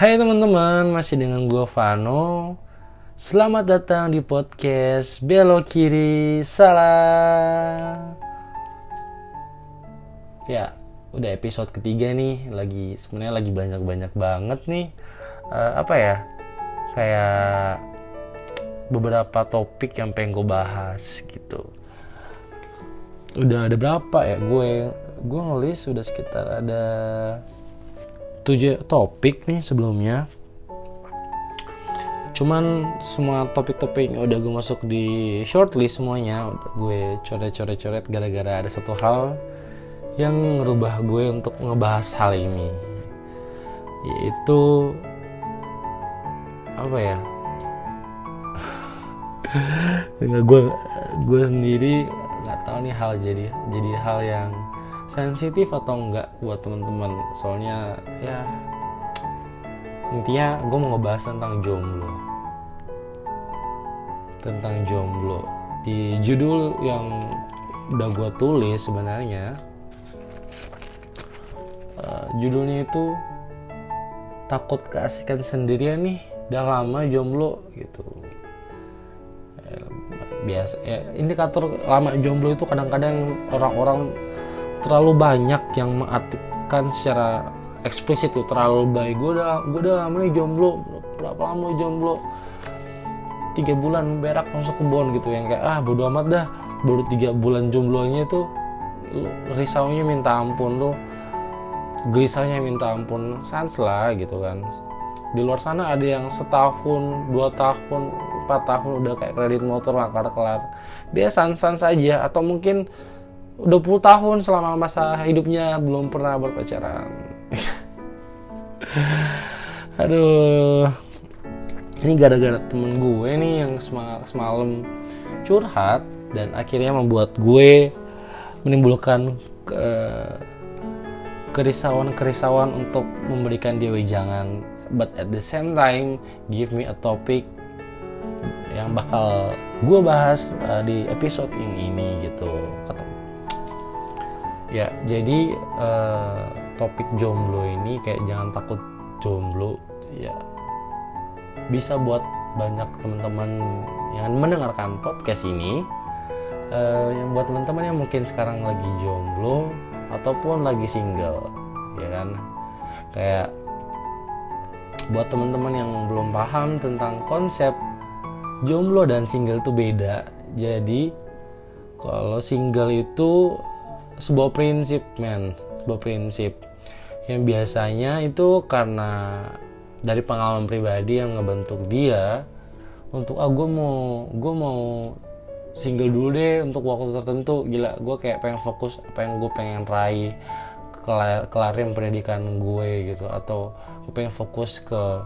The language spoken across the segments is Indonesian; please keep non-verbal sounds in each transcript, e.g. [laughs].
Hai teman-teman, masih dengan gue Vano. Selamat datang di podcast Belok Kiri Salah. Ya, udah episode ketiga nih, lagi sebenarnya lagi banyak-banyak banget nih. Eh, apa ya? Kayak beberapa topik yang pengen gue bahas gitu. Udah ada berapa ya gue? Gue ngelis udah sekitar ada tujuh topik nih sebelumnya. Cuman semua topik-topik udah gue masuk di shortlist semuanya udah gue coret-coret-coret gara-gara ada satu hal yang ngerubah gue untuk ngebahas hal ini. Yaitu apa ya? [laughs] Gue gue sendiri nggak tahu nih hal jadi jadi hal yang sensitif atau enggak buat teman-teman? Soalnya ya. intinya gue mau ngebahas tentang jomblo. Tentang jomblo. Di judul yang udah gue tulis sebenarnya uh, judulnya itu takut keasikan sendirian nih udah lama jomblo gitu. Biasa ya indikator lama jomblo itu kadang-kadang orang-orang terlalu banyak yang mengartikan secara eksplisit tuh terlalu baik. Gue udah gue udah lama nih jomblo berapa lama jomblo? Tiga bulan berak masuk kebun gitu yang kayak ah bodo amat dah. Baru tiga bulan jomblonya tuh risaunya minta ampun lu gelisahnya minta ampun sans lah gitu kan. Di luar sana ada yang setahun dua tahun empat tahun udah kayak kredit motor makar kelar dia sans sans saja atau mungkin 20 tahun selama masa hidupnya belum pernah berpacaran. [laughs] Aduh. Ini gara-gara temen gue nih yang semalam curhat dan akhirnya membuat gue menimbulkan ke kerisauan-kerisauan untuk memberikan dia wejangan but at the same time give me a topic yang bakal gue bahas uh, di episode yang ini gitu kata ya jadi uh, topik jomblo ini kayak jangan takut jomblo. Ya bisa buat banyak teman-teman yang mendengarkan podcast ini uh, yang buat teman-teman yang mungkin sekarang lagi jomblo ataupun lagi single ya kan? Kayak buat teman-teman yang belum paham tentang konsep jomblo dan single itu beda. Jadi kalau single itu sebuah prinsip men. Sebuah prinsip. Yang biasanya itu karena dari pengalaman pribadi yang ngebentuk dia untuk ah gue mau gue mau single dulu deh untuk waktu tertentu. Gila gue kayak pengen fokus apa yang gue pengen raih kelar, kelarin pendidikan gue gitu atau gue pengen fokus ke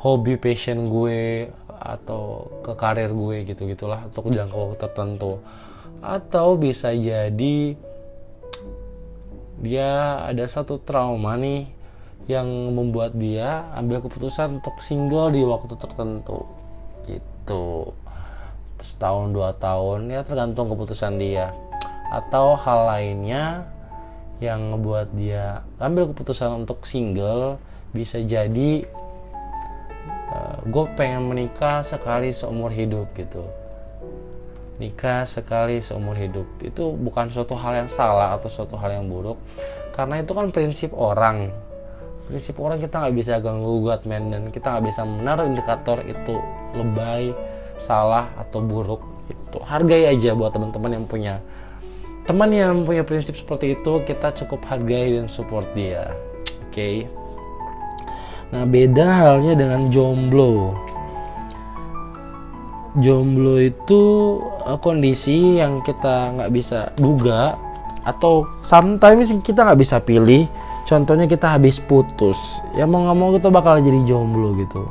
hobi passion gue atau ke karir gue gitu gitulah untuk jangka waktu tertentu. Atau bisa jadi dia ada satu trauma nih yang membuat dia ambil keputusan untuk single di waktu tertentu. Gitu. Setahun dua tahun ya tergantung keputusan dia. Atau hal lainnya yang ngebuat dia ambil keputusan untuk single bisa jadi uh, eh, gue pengen menikah sekali seumur hidup gitu nikah sekali seumur hidup. Itu bukan suatu hal yang salah atau suatu hal yang buruk. Karena itu kan prinsip orang. Prinsip orang kita nggak bisa ganggu gugat men. Dan kita nggak bisa menaruh indikator itu lebay salah atau buruk. Itu hargai aja buat teman-teman yang punya. Teman yang punya prinsip seperti itu kita cukup hargai dan support dia. Oke. Okay? nah beda halnya dengan jomblo jomblo itu uh, kondisi yang kita nggak bisa duga atau sometimes kita nggak bisa pilih. Contohnya kita habis putus ya mau nggak mau kita bakal jadi jomblo gitu.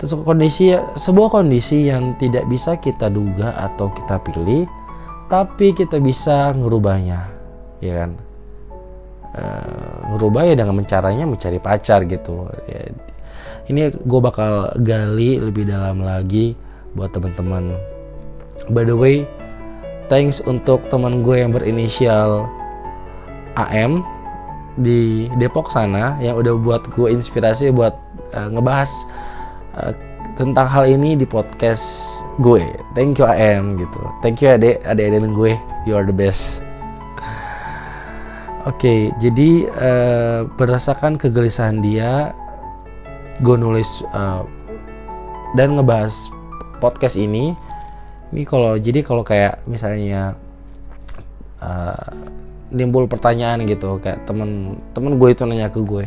Terus kondisi sebuah kondisi yang tidak bisa kita duga atau kita pilih tapi kita bisa ngerubahnya ya kan? E, ngerubah ya dengan caranya mencari pacar gitu. Ya, ini gue bakal gali lebih dalam lagi buat teman-teman by the way thanks untuk teman gue yang berinisial AM di Depok sana yang udah buat gue inspirasi buat uh, ngebahas uh, tentang hal ini di podcast gue. Thank you AM gitu. Thank you adek, adek-adek gue. You are the best. Oke, okay, jadi uh, berdasarkan kegelisahan dia, gue nulis uh, dan ngebahas podcast ini. Ini kalau jadi kalau kayak misalnya uh, nimbul pertanyaan gitu kayak temen temen gue itu nanya ke gue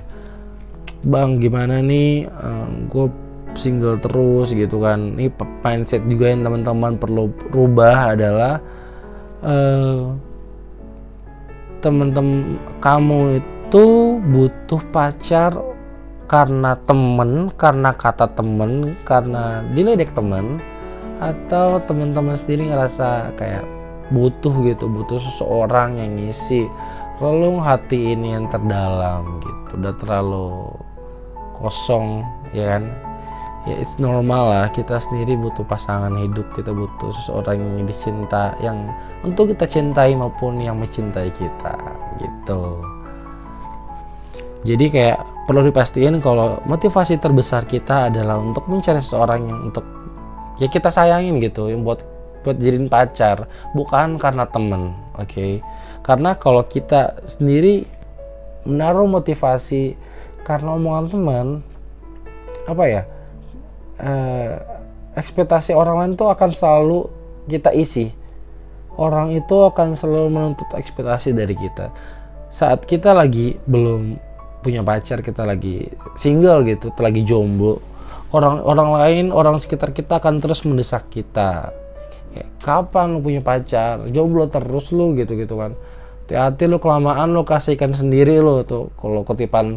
bang gimana nih uh, gue single terus gitu kan ini mindset juga yang teman-teman perlu rubah adalah uh, teman-teman kamu itu butuh pacar karena temen karena kata temen karena diledek temen atau teman-teman sendiri ngerasa kayak butuh gitu butuh seseorang yang ngisi relung hati ini yang terdalam gitu. Udah terlalu kosong ya kan? Ya it's normal lah. Kita sendiri butuh pasangan hidup kita butuh seseorang yang dicinta yang untuk kita cintai maupun yang mencintai kita gitu. Jadi kayak perlu dipastiin kalau motivasi terbesar kita adalah untuk mencari seseorang yang untuk ya kita sayangin gitu yang buat buat jadiin pacar bukan karena temen oke okay? karena kalau kita sendiri menaruh motivasi karena omongan teman apa ya eh, ekspektasi orang lain tuh akan selalu kita isi orang itu akan selalu menuntut ekspektasi dari kita saat kita lagi belum punya pacar kita lagi single gitu lagi jomblo orang orang lain orang sekitar kita akan terus mendesak kita. Kayak kapan lu punya pacar? Jomblo terus lu gitu gitu kan. Hati-hati lu kelamaan lu kasihkan sendiri lu tuh. Kalau kutipan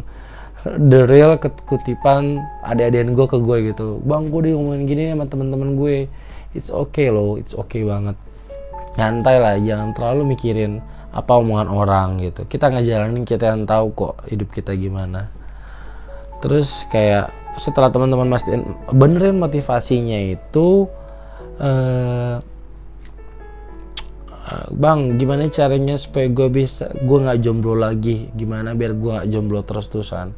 the real kutipan adik-adikan gue ke gue gitu. Bang gue diomongin gini sama temen-temen gue it's okay loh it's okay banget. Nyantai lah jangan terlalu mikirin apa omongan orang gitu. Kita ngejalanin kita yang tahu kok hidup kita gimana. Terus kayak setelah teman-teman mastiin benerin motivasinya itu uh, bang gimana caranya supaya gue bisa gue nggak jomblo lagi? Gimana biar gue nggak jomblo terus terusan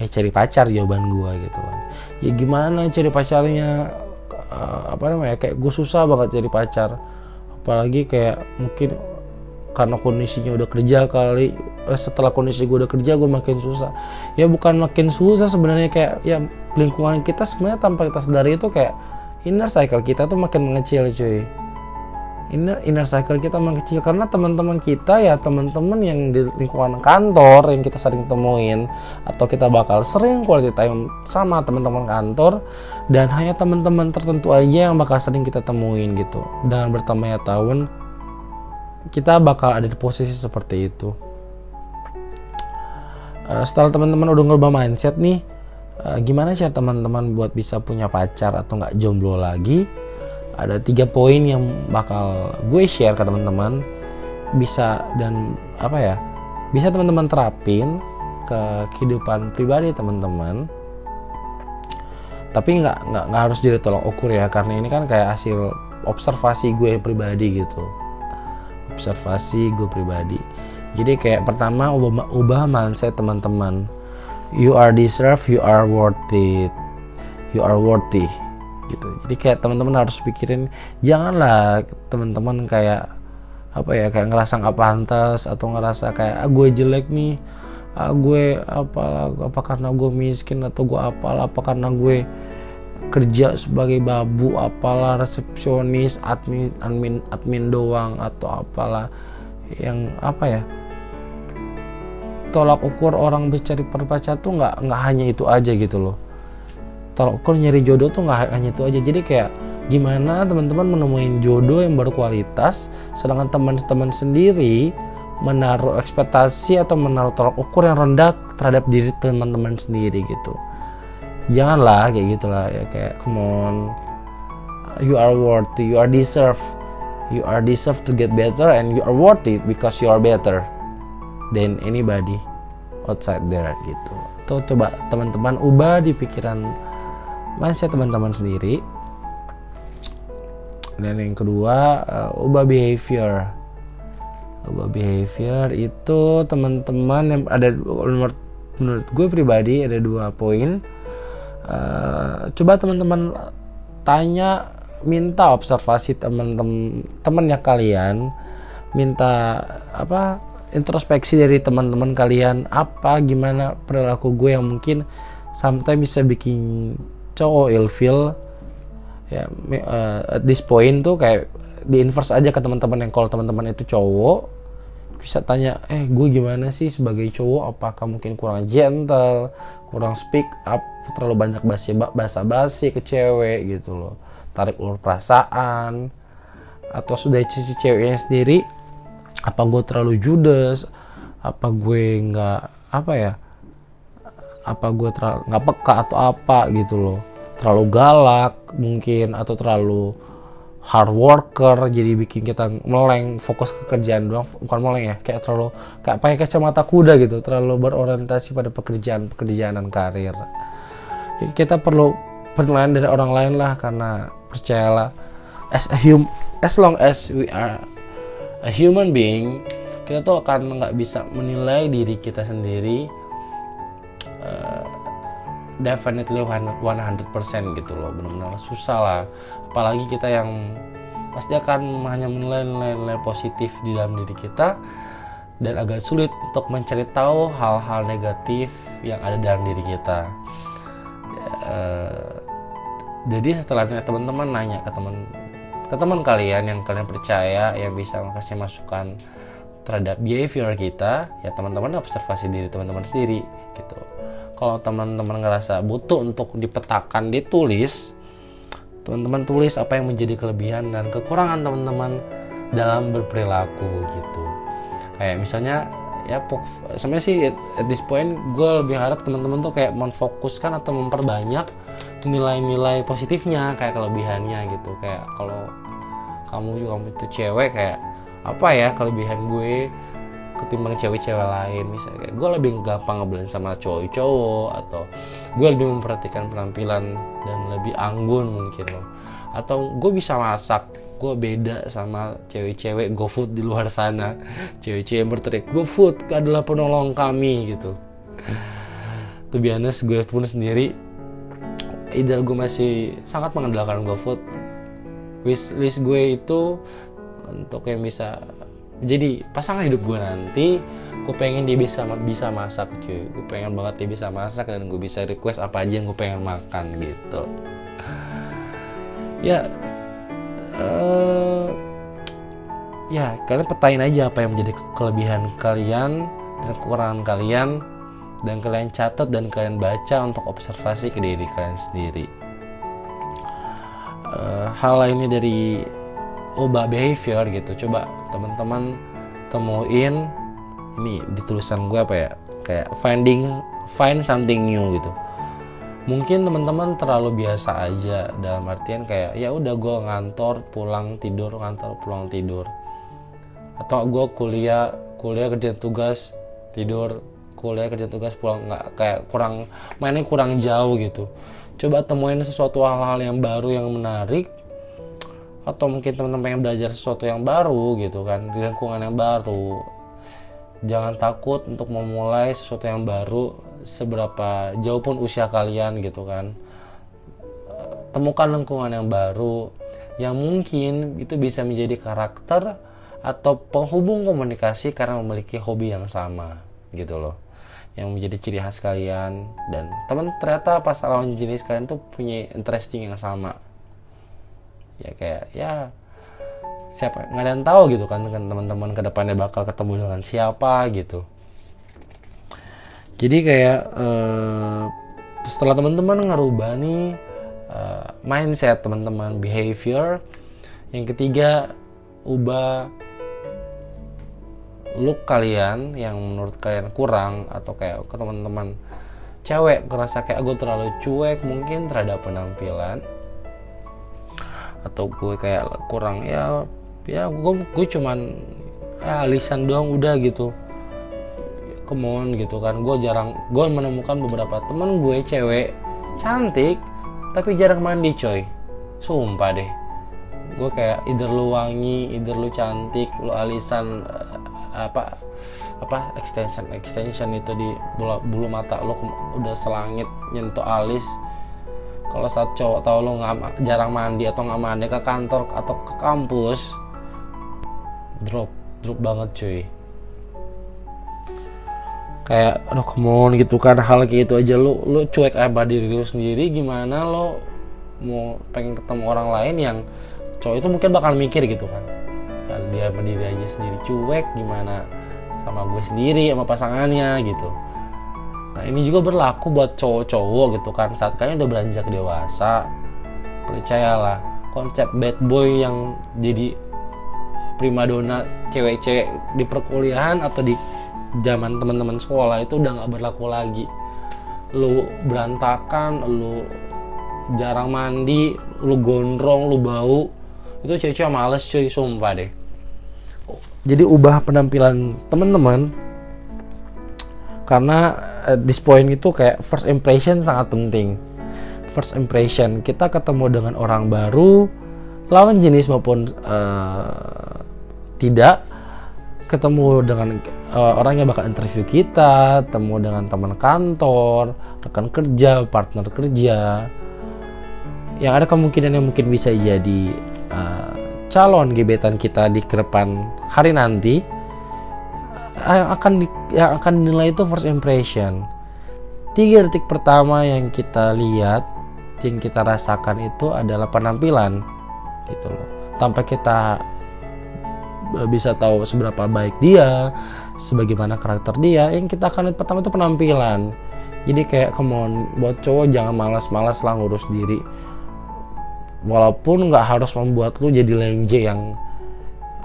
ya cari pacar jawaban gue gitu kan. Ya gimana cari pacarnya? Uh, apa namanya? Kayak gue susah banget cari pacar. Apalagi kayak mungkin karena kondisinya udah kerja kali. Eh, setelah kondisi gue udah kerja gue makin susah. Ya bukan makin susah sebenarnya kayak ya lingkungan kita sebenarnya tanpa kita sadari itu kayak inner cycle kita tuh makin mengecil cuy. Inner inner cycle kita mengecil karena teman-teman kita ya teman-teman yang di lingkungan kantor yang kita sering temuin atau kita bakal sering quality time sama teman-teman kantor dan hanya teman-teman tertentu aja yang bakal sering kita temuin gitu. Dengan bertambahnya tahun kita bakal ada di posisi seperti itu. Uh, setelah teman-teman udah ngubah mindset nih uh, gimana sih teman-teman buat bisa punya pacar atau nggak jomblo lagi? Ada tiga poin yang bakal gue share ke teman-teman. Bisa dan apa ya bisa teman-teman terapin ke kehidupan pribadi teman-teman. Tapi nggak nggak harus jadi tolong ukur ya karena ini kan kayak hasil observasi gue pribadi gitu observasi gue pribadi. Jadi kayak pertama ubah ubah mindset teman-teman. You are deserve you are worth it you are worthy gitu. Jadi kayak teman-teman harus pikirin janganlah teman-teman kayak apa ya kayak ngerasa nggak pantas atau ngerasa kayak ah, gue jelek nih. Ah, gue apalah apa karena gue miskin atau gue apalah apa karena gue kerja sebagai babu apalah resepsionis admin admin admin doang atau apalah. Yang apa ya? Tolak ukur orang mencari perpacar tuh nggak nggak hanya itu aja gitu loh. Tolak ukur nyari jodoh tuh nggak hanya itu aja. Jadi kayak gimana teman-teman menemuin jodoh yang berkualitas sedangkan teman-teman sendiri menaruh ekspektasi atau menaruh tolak ukur yang rendah terhadap diri teman-teman sendiri gitu janganlah kayak gitulah ya kayak come on you are worthy you are deserve you are deserve to get better and you are worthy because you are better than anybody outside there gitu. Tuh coba teman-teman ubah di pikiran mindset teman-teman sendiri. Dan yang kedua uh, ubah behavior. ubah behavior itu teman-teman yang ada menurut menurut gue pribadi ada dua poin uh, coba teman-teman tanya minta observasi teman-teman temannya kalian minta apa introspeksi dari teman-teman kalian apa gimana perilaku gue yang mungkin sampai bisa bikin cowok ilfeel. Ya uh, at this point tuh kayak di inverse aja ke teman-teman yang kalau teman-teman itu cowok bisa tanya eh gue gimana sih sebagai cowok? Apakah mungkin kurang gentle kurang speak up terlalu banyak basi basa basi ke cewek gitu loh. Tarik ulur perasaan atau sudah cici ceweknya sendiri apa gue terlalu judes? Apa gue nggak apa ya? Apa gue nggak peka atau apa gitu loh. Terlalu galak mungkin atau terlalu hard worker jadi bikin kita meleng fokus ke kerjaan doang bukan meleng ya kayak terlalu kayak pakai kacamata kuda gitu terlalu berorientasi pada pekerjaan pekerjaan dan karir kita perlu penilaian dari orang lain lah karena percayalah as a hum as long as we are a human being kita tuh akan nggak bisa menilai diri kita sendiri uh, definitely 100% gitu loh. Benar-benar susah lah. Apalagi kita yang pasti akan hanya menilai nilai-nilai positif di dalam diri kita dan agak sulit untuk mencari tahu hal-hal negatif yang ada dalam diri kita uh, jadi setelahnya teman-teman nanya ke teman ke teman kalian yang kalian percaya yang bisa kasih masukan terhadap behavior kita ya teman-teman observasi diri teman-teman sendiri gitu. Kalau teman-teman ngerasa butuh untuk dipetakan ditulis teman-teman tulis apa yang menjadi kelebihan dan kekurangan teman-teman dalam berperilaku gitu. Kayak misalnya ya sebenarnya sih at this point gue lebih harap teman-teman tuh kayak memfokuskan atau memperbanyak nilai-nilai positifnya kayak kelebihannya gitu. Kayak kalau kamu juga kamu itu cewek kayak apa ya kelebihan gue ketimbang cewek-cewek lain misalnya kayak gue lebih gampang ngebelin sama cowok-cowok atau gue lebih memperhatikan penampilan dan lebih anggun mungkin loh atau gue bisa masak gue beda sama cewek-cewek GoFood di luar sana. Cewek-cewek yang berteriak GoFood adalah penolong kami gitu. Tuh biasa gue pun sendiri ideal gue masih sangat mengandalkan GoFood. Wish list gue itu untuk yang bisa jadi pasangan hidup gue nanti gue pengen dia bisa bisa masak cuy. Gue pengen banget dia bisa masak dan gue bisa request apa aja yang gue pengen makan gitu ya uh, ya kalian petain aja apa yang menjadi kelebihan kalian dan kekurangan kalian dan kalian catat dan kalian baca untuk observasi ke diri kalian sendiri. Uh, hal lainnya dari ubah behavior gitu. Coba teman-teman temuin ini di tulisan gue apa ya kayak finding find something new gitu mungkin teman-teman terlalu biasa aja dalam artian kayak ya udah gue ngantor pulang tidur ngantor pulang tidur. Atau gue kuliah kuliah kerja tugas tidur kuliah kerja tugas pulang. Nggak kayak kurang mainnya kurang jauh gitu. Coba temuin sesuatu hal-hal yang baru yang menarik atau mungkin teman-teman pengen belajar sesuatu yang baru gitu kan di lingkungan yang baru jangan takut untuk memulai sesuatu yang baru seberapa jauh pun usia kalian gitu kan. Temukan lingkungan yang baru yang mungkin itu bisa menjadi karakter atau penghubung komunikasi karena memiliki hobi yang sama gitu loh. Yang menjadi ciri khas kalian dan teman ternyata pas lawan jenis kalian tuh punya interesting yang sama. Ya kayak ya siapa nggak ada yang tahu gitu kan dengan teman-teman ke depannya bakal ketemu dengan siapa gitu. Jadi kayak uh, setelah teman-teman ngerubah nih uh, mindset teman-teman behavior yang ketiga ubah look kalian yang menurut kalian kurang atau kayak ke teman-teman cewek ngerasa kayak gue terlalu cuek mungkin terhadap penampilan. Atau gue kayak kurang ya ya gue gue cuman ya lisan doang udah gitu. Come gitu kan. Gue jarang gue menemukan beberapa temen gue cewek cantik tapi jarang mandi coy. Sumpah deh. Gue kayak either lu wangi either lu cantik lu alisan apa apa extension extension itu di bulu, bulu mata lo udah selangit nyentuh alis. Kalau saat cowok tahu lo nggak jarang mandi atau nggak mandi ke kantor atau ke kampus drop drop banget cuy. Kayak aduh come on gitu kan hal kayak itu aja. Lo lo cuek apa diri lo sendiri gimana lo mau pengen ketemu orang lain yang cowok itu mungkin bakal mikir gitu kan. Kalau dia berdiri aja sendiri cuek gimana sama gue sendiri sama pasangannya gitu. Nah ini juga berlaku buat cowok-cowok gitu kan. Saat kalian udah beranjak dewasa percayalah konsep bad boy yang jadi primadona cewek-cewek di perkuliahan atau di zaman teman-teman sekolah itu udah nggak berlaku lagi. Lu berantakan lu jarang mandi lu gondrong lu bau. Itu cewek-cewek males cuy sumpah deh. Jadi ubah penampilan teman-teman karena at this point itu kayak first impression sangat penting. First impression kita ketemu dengan orang baru lawan jenis maupun uh, tidak ketemu dengan uh, orang yang bakal interview kita, ketemu dengan teman kantor, rekan kerja, partner kerja, yang ada kemungkinan yang mungkin bisa jadi uh, calon gebetan kita di ke depan hari nanti yang akan di, yang akan dinilai itu first impression. Tiga detik pertama yang kita lihat, yang kita rasakan itu adalah penampilan, gitu loh. Tanpa kita bisa tahu seberapa baik dia, sebagaimana karakter dia, yang kita akan lihat pertama itu penampilan. Jadi kayak come on, buat cowok jangan malas-malas lah ngurus diri. Walaupun nggak harus membuat lu jadi lenje yang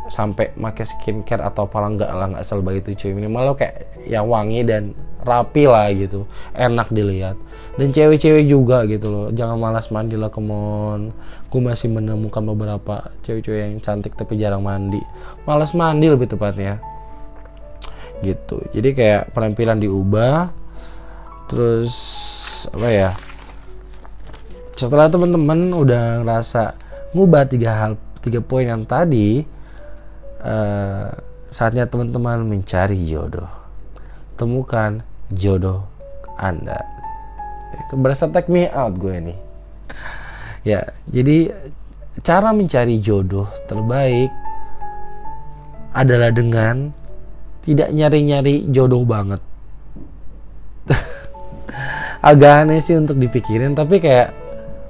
sampai pakai skincare atau apalah nggak lah nggak selba itu cuy minimal lo kayak yang wangi dan rapi lah gitu enak dilihat. Dan cewek-cewek juga gitu loh jangan malas mandi lah kemon gue masih menemukan beberapa cewek-cewek yang cantik tapi jarang mandi. Malas mandi lebih tepatnya. Gitu. Jadi kayak penampilan diubah terus apa ya? Setelah teman-teman udah ngerasa ngubah tiga hal tiga poin yang tadi uh, saatnya teman-teman mencari jodoh. Temukan jodoh Anda. Berasa take me out gue nih. Ya, jadi cara mencari jodoh terbaik adalah dengan tidak nyari-nyari jodoh banget. [laughs] Agak aneh sih untuk dipikirin, tapi kayak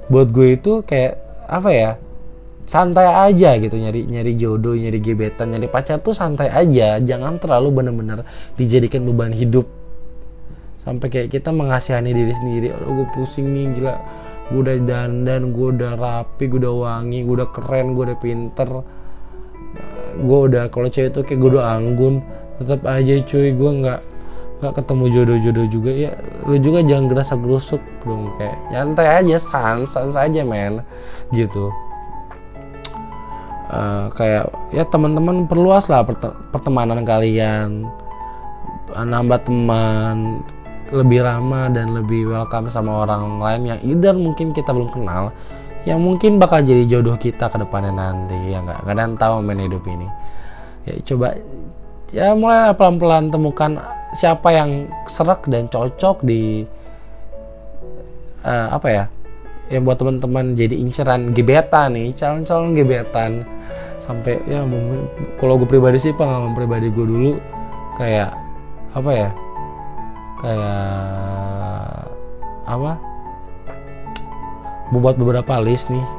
buat gue itu kayak apa ya? santai aja gitu nyari nyari jodoh nyari gebetan nyari pacar tuh santai aja jangan terlalu bener-bener dijadikan beban hidup sampai kayak kita mengasihani diri sendiri. Oh gue pusing nih gila. Gue udah dandan gue udah rapi gue udah wangi gue udah keren gue udah pinter. Gue udah kalau cewek tuh kayak gue udah anggun. Tetap aja cuy gue nggak nggak ketemu jodoh-jodoh juga. Ya lu juga jangan gerasa gerusuk dong kayak nyantai aja sans sans aja men. Gitu. Uh, kayak ya teman-teman perluas lah pertemanan kalian. Nambah teman lebih ramah dan lebih welcome sama orang lain yang either mungkin kita belum kenal yang mungkin bakal jadi jodoh kita ke depannya nanti ya nggak? Kadang tahu main hidup ini. Ya coba ya mulai pelan-pelan temukan siapa yang serak dan cocok di uh, apa ya yang buat teman-teman jadi inceran gebetan nih calon-calon gebetan. Sampai ya kalau gue pribadi sih pengalaman pribadi gue dulu kayak apa ya kayak apa? Membuat beberapa list nih. [laughs]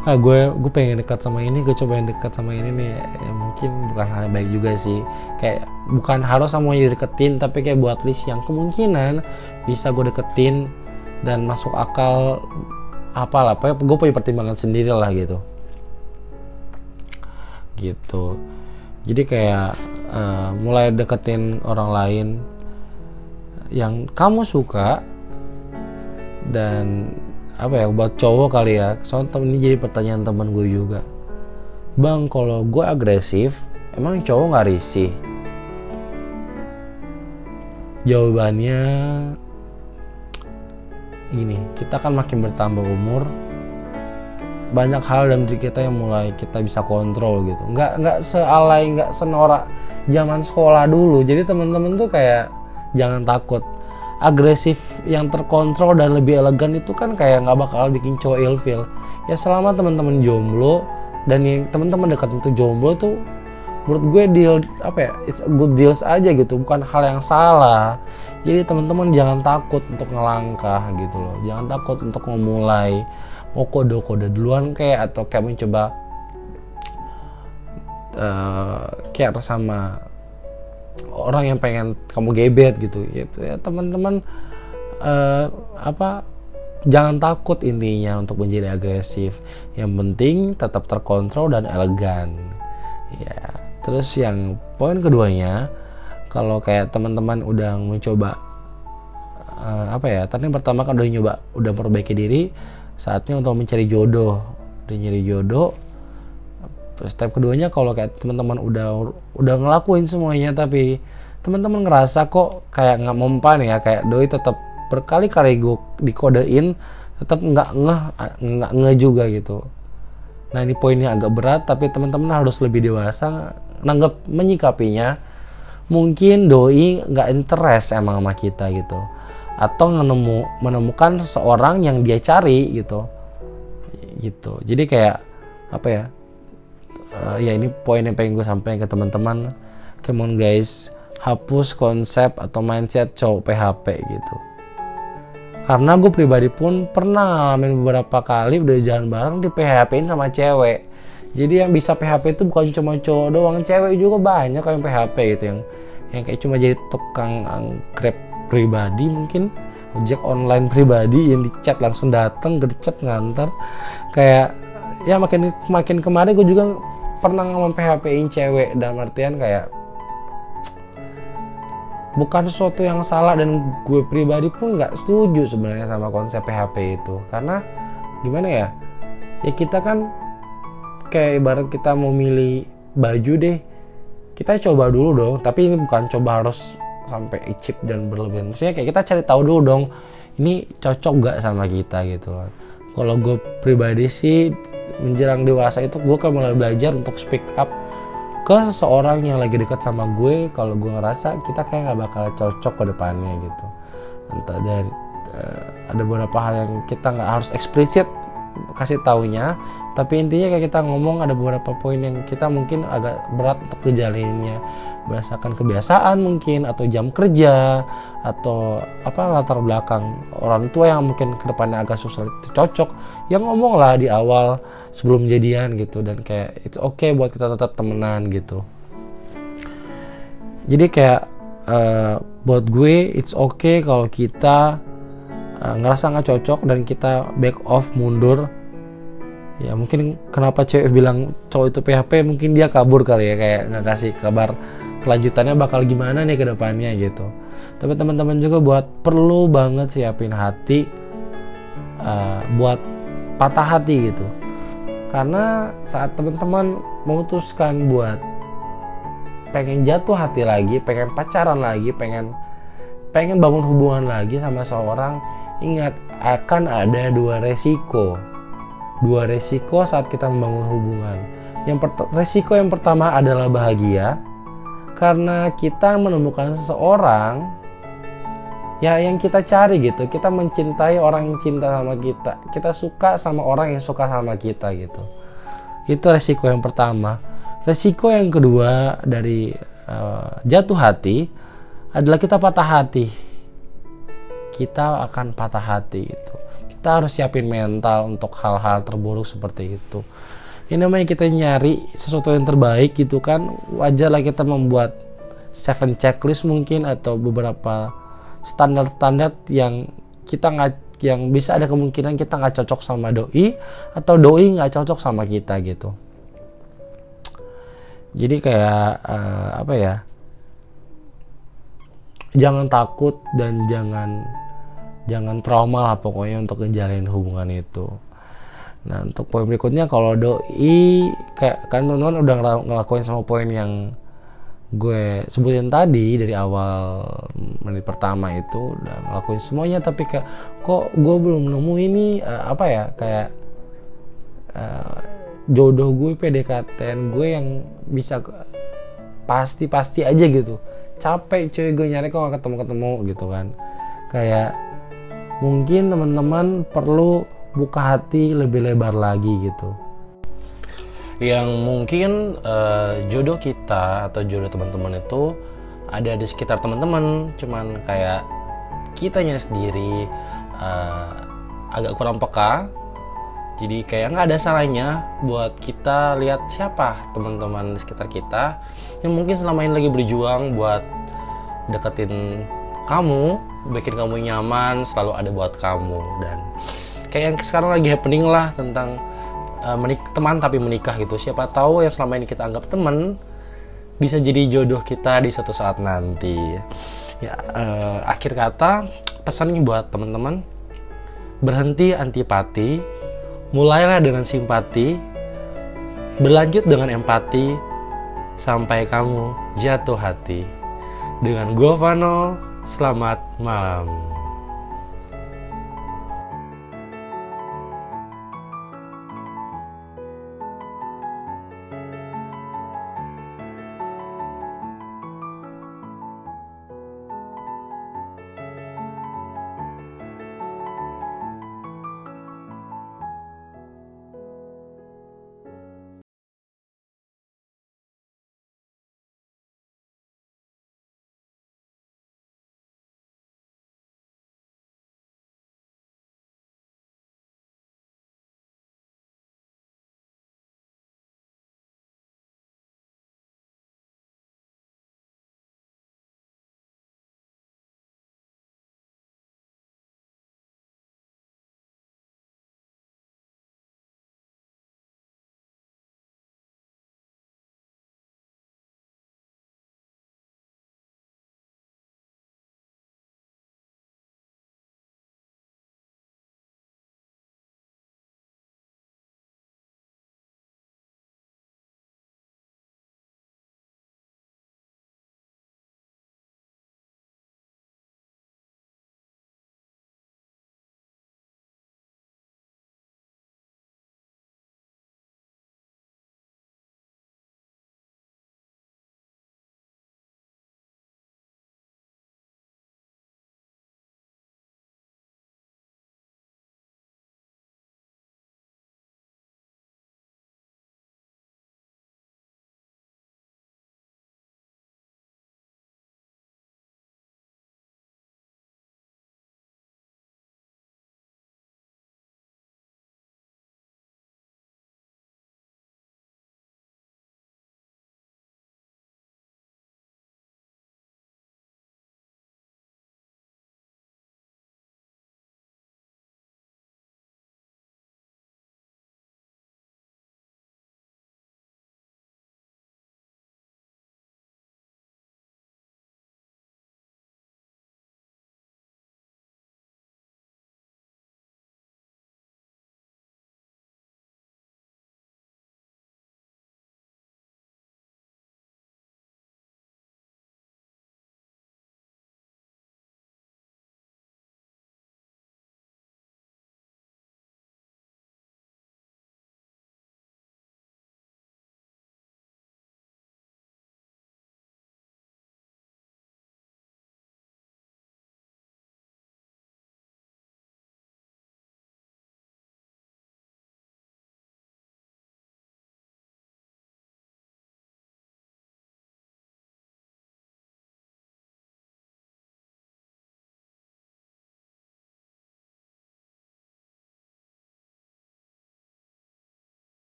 Ah gue gue pengen dekat sama ini gue coba yang dekat sama ini nih. Ya, mungkin bukan hal yang baik juga sih. Kayak bukan harus semuanya deketin tapi kayak buat list yang kemungkinan bisa gue deketin dan masuk akal apalah. Apa gue punya pertimbangan sendiri lah gitu. Gitu. Jadi kayak uh, mulai deketin orang lain yang kamu suka dan apa ya buat cowok kali ya. Soalnya ini jadi pertanyaan teman gue juga. Bang kalau gue agresif emang cowok nggak risih? Jawabannya gini kita kan makin bertambah umur. Banyak hal dalam diri kita yang mulai kita bisa kontrol gitu. Nggak nggak sealai nggak senorak zaman sekolah dulu. Jadi teman-teman tuh kayak jangan takut. Agresif yang terkontrol dan lebih elegan itu kan kayak nggak bakal bikin cowok ilfil ya selama teman-teman jomblo dan yang teman-teman dekat untuk jomblo tuh menurut gue deal apa ya it's a good deals aja gitu bukan hal yang salah. Jadi teman-teman jangan takut untuk ngelangkah gitu loh. Jangan takut untuk memulai mau kode-kode duluan kayak atau kayak mencoba uh, care sama orang yang pengen kamu gebet gitu gitu ya. Teman-teman uh, apa jangan takut intinya untuk menjadi agresif. Yang penting tetap terkontrol dan elegan. Ya terus yang poin keduanya kalau kayak teman-teman udah mencoba uh, apa ya tadi pertama kan udah nyoba udah perbaiki diri saatnya untuk mencari jodoh. Dan nyari jodoh step keduanya kalau kayak teman-teman udah udah ngelakuin semuanya tapi teman-teman ngerasa kok kayak nggak mempan ya kayak doi tetap berkali-kali gue dikodein tetap nggak ngeh nggak ngeh juga gitu. Nah ini poinnya agak berat tapi teman-teman harus lebih dewasa nanggap menyikapinya. Mungkin doi nggak interest emang sama kita gitu. Atau menemu menemukan seseorang yang dia cari gitu. Gitu. Jadi kayak apa ya uh, ya ini poin yang pengen gue sampaikan ke teman-teman. Come on guys. Hapus konsep atau mindset cowok PHP gitu. Karena gue pribadi pun pernah ngalamin beberapa kali udah jalan bareng di PHP-in sama cewek. Jadi yang bisa PHP itu bukan cuma cowok doang cewek juga banyak yang PHP gitu. Yang yang kayak cuma jadi tukang grab pribadi mungkin. Ojek online pribadi yang di chat langsung datang gercep ngantar kayak ya makin makin kemarin gue juga pernah ngomong PHP-in cewek dan artian kayak bukan sesuatu yang salah dan gue pribadi pun nggak setuju sebenarnya sama konsep PHP itu. Karena gimana ya? Ya kita kan kayak ibarat kita mau milih baju deh kita coba dulu dong. Tapi ini bukan coba harus sampai icip dan berlebihan. Maksudnya kayak kita cari tahu dulu dong ini cocok gak sama kita? gitu loh kalau gue pribadi sih menjelang dewasa itu gue kan mulai belajar untuk speak up ke seseorang yang lagi dekat sama gue. Kalau gue ngerasa kita kayak nggak bakal cocok ke depannya gitu. Entah dari uh, ada beberapa hal yang kita nggak harus eksplisit kasih taunya. Tapi intinya kayak kita ngomong ada beberapa poin yang kita mungkin agak berat untuk kejalinnya berdasarkan kebiasaan mungkin atau jam kerja atau apa latar belakang orang tua yang mungkin ke depannya agak susah cocok. Yang ngomong lah di awal sebelum jadian gitu. Dan kayak it's okay buat kita tetap temenan gitu. Jadi kayak uh, buat gue it's okay kalau kita uh, ngerasa nggak cocok dan kita back off mundur. Ya mungkin kenapa cewek bilang cowok itu PHP mungkin dia kabur kali ya kayak nggak kasih kabar kelanjutannya bakal gimana nih ke depannya gitu. Tapi teman-teman juga buat perlu banget siapin hati uh, buat patah hati gitu. Karena saat teman-teman memutuskan buat pengen jatuh hati lagi pengen pacaran lagi pengen pengen bangun hubungan lagi sama seorang ingat akan ada dua resiko dua resiko saat kita membangun hubungan. Yang resiko yang pertama adalah bahagia karena kita menemukan seseorang ya yang kita cari gitu. Kita mencintai orang yang cinta sama kita. Kita suka sama orang yang suka sama kita gitu. Itu resiko yang pertama. Resiko yang kedua dari uh, jatuh hati adalah kita patah hati. Kita akan patah hati itu kita harus siapin mental untuk hal-hal terburuk seperti itu. Ini namanya kita nyari sesuatu yang terbaik gitu kan. Wajar lah kita membuat seven checklist mungkin atau beberapa standar-standar yang kita nggak yang bisa ada kemungkinan kita nggak cocok sama doi atau doi nggak cocok sama kita gitu. Jadi kayak uh, apa ya? Jangan takut dan jangan jangan trauma lah pokoknya untuk ngejalin hubungan itu. Nah untuk poin berikutnya kalau doi kayak kan teman-teman udah ngelakuin sama poin yang gue sebutin tadi dari awal menit pertama itu udah ngelakuin semuanya tapi kayak kok gue belum nemu ini uh, apa ya kayak uh, jodoh gue PDKT gue yang bisa pasti-pasti aja gitu. Capek cuy gue nyari kok gak ketemu-ketemu gitu kan. Kayak mungkin teman-teman perlu buka hati lebih lebar lagi gitu. Yang mungkin uh, jodoh kita atau jodoh teman-teman itu ada di sekitar teman-teman. Cuman kayak kitanya sendiri uh, agak kurang peka. Jadi kayak nggak ada salahnya buat kita lihat siapa teman-teman di sekitar kita. Yang mungkin selama ini lagi berjuang buat deketin kamu, bikin kamu nyaman, selalu ada buat kamu dan kayak yang sekarang lagi happening lah tentang uh, teman tapi menikah gitu. Siapa tahu yang selama ini kita anggap teman bisa jadi jodoh kita di suatu saat nanti. Ya, uh, akhir kata pesannya buat teman-teman berhenti antipati Mulailah dengan simpati, berlanjut dengan empati, sampai kamu jatuh hati. Dengan Govano, selamat malam.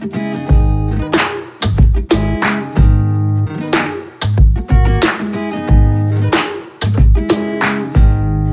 Bye.